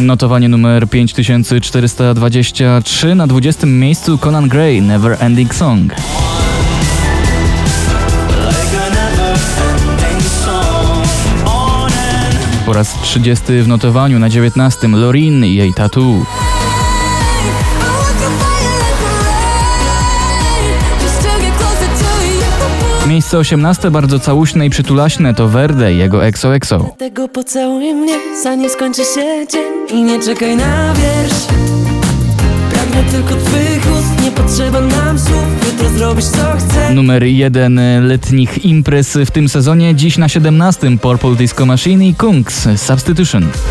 Notowanie numer 5423 na 20 miejscu Conan Gray Never Ending Song. Po raz 30 w notowaniu na 19 Lorin i jej tattoo. Miejsce 18 bardzo całuśne i przytulaśne to Verde i jego Exo Exo. Tego pocałuj mnie, zanim skończy się dzień. I nie czekaj na wiersz. Pragnę tylko twych ust, nie potrzeba nam słów. Jutro zrobisz co chcesz. Numer jeden letnich imprez w tym sezonie, dziś na 17 Purple Disco Machine i Kungs Substitution. Substitution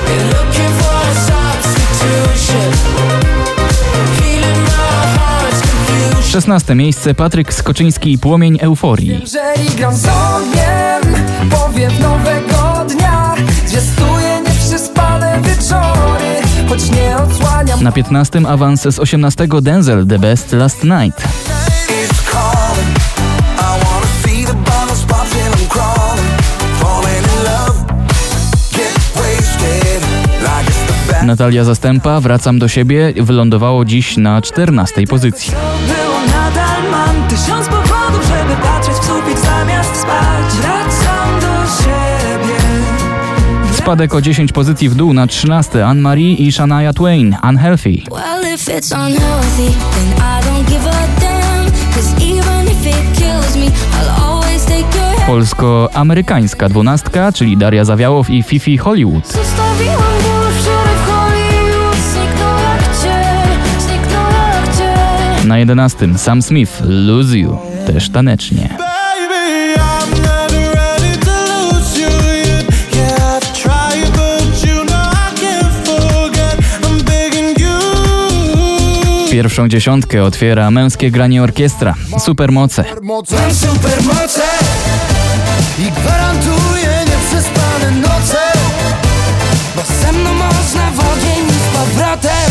16 miejsce Patryk Skoczyński i Płomień Euforii. Jeżeli gram z ogniem, powiew nowego dnia wieczory, choć nie odsłaniam Na 15 awans z 18 Denzel The Best Last Night. Natalia Zastępa Wracam do siebie wylądowało dziś na 14 pozycji. Tysiąc powodów, żeby patrzeć w sufit zamiast spać Wracam do siebie Spadek o 10 pozycji w dół na 13 Anne-Marie i Shania Twain Unhealthy. Well, if it's unhealthy, then I don't give a damn. Cause even if it kills me, I'll always take your. Polsko-amerykańska dwunastka, czyli Daria Zawiałow i Fifi Hollywood. Na 11 Sam Smith Lose You, też tanecznie. Pierwszą dziesiątkę otwiera męskie granie orkiestra. Supermoce. Mam supermoce i gwarantuję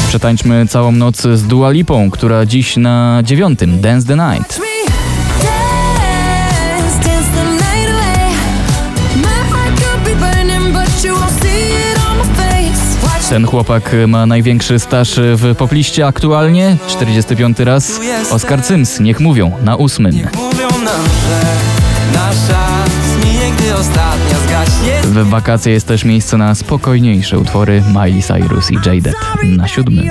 Przetańczmy całą noc z Dua Lipą, która dziś na dziewiątym Dance the Night. Ten chłopak ma największy staż w popliście aktualnie, 45 raz. Oskar Cyms, niech mówią, na ósmym. Mówią nam, że nasza zmije, gdy ostatnia W wakacje jest też miejsce na spokojniejsze utwory Miley Cyrus i Jaded na siódmym.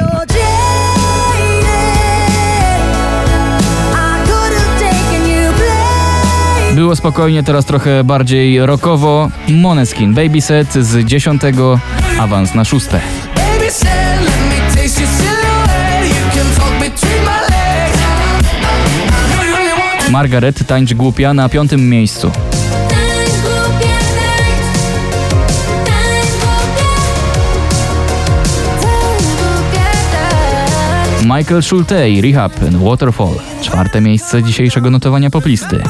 Było spokojnie, teraz trochę bardziej rockowo. Moneskin Babyset z dziesiątego, awans na szóste. Margaret tańcz głupia na piątym miejscu. Michael Schulte i Rehab Waterfall. Czwarte miejsce dzisiejszego notowania poplisty.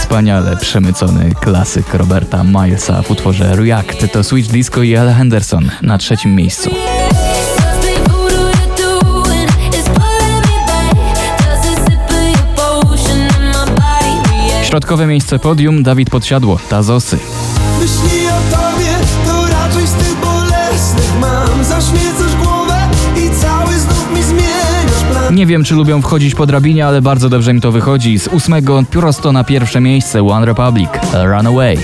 Wspaniale przemycony klasyk Roberta Milesa w utworze React to Switch Disco i Ella Henderson na trzecim miejscu. Środkowe miejsce podium Dawid Podsiadło, Tazosy. Myśli o tobie, to raczej z tych bolesnych mam Zaśmiecasz głowę i cały znów mi zmieniasz plan Nie wiem, czy lubią wchodzić po drabinie, ale bardzo dobrze mi to wychodzi. Z ósmego prosto na pierwsze miejsce One Republic, Runaway.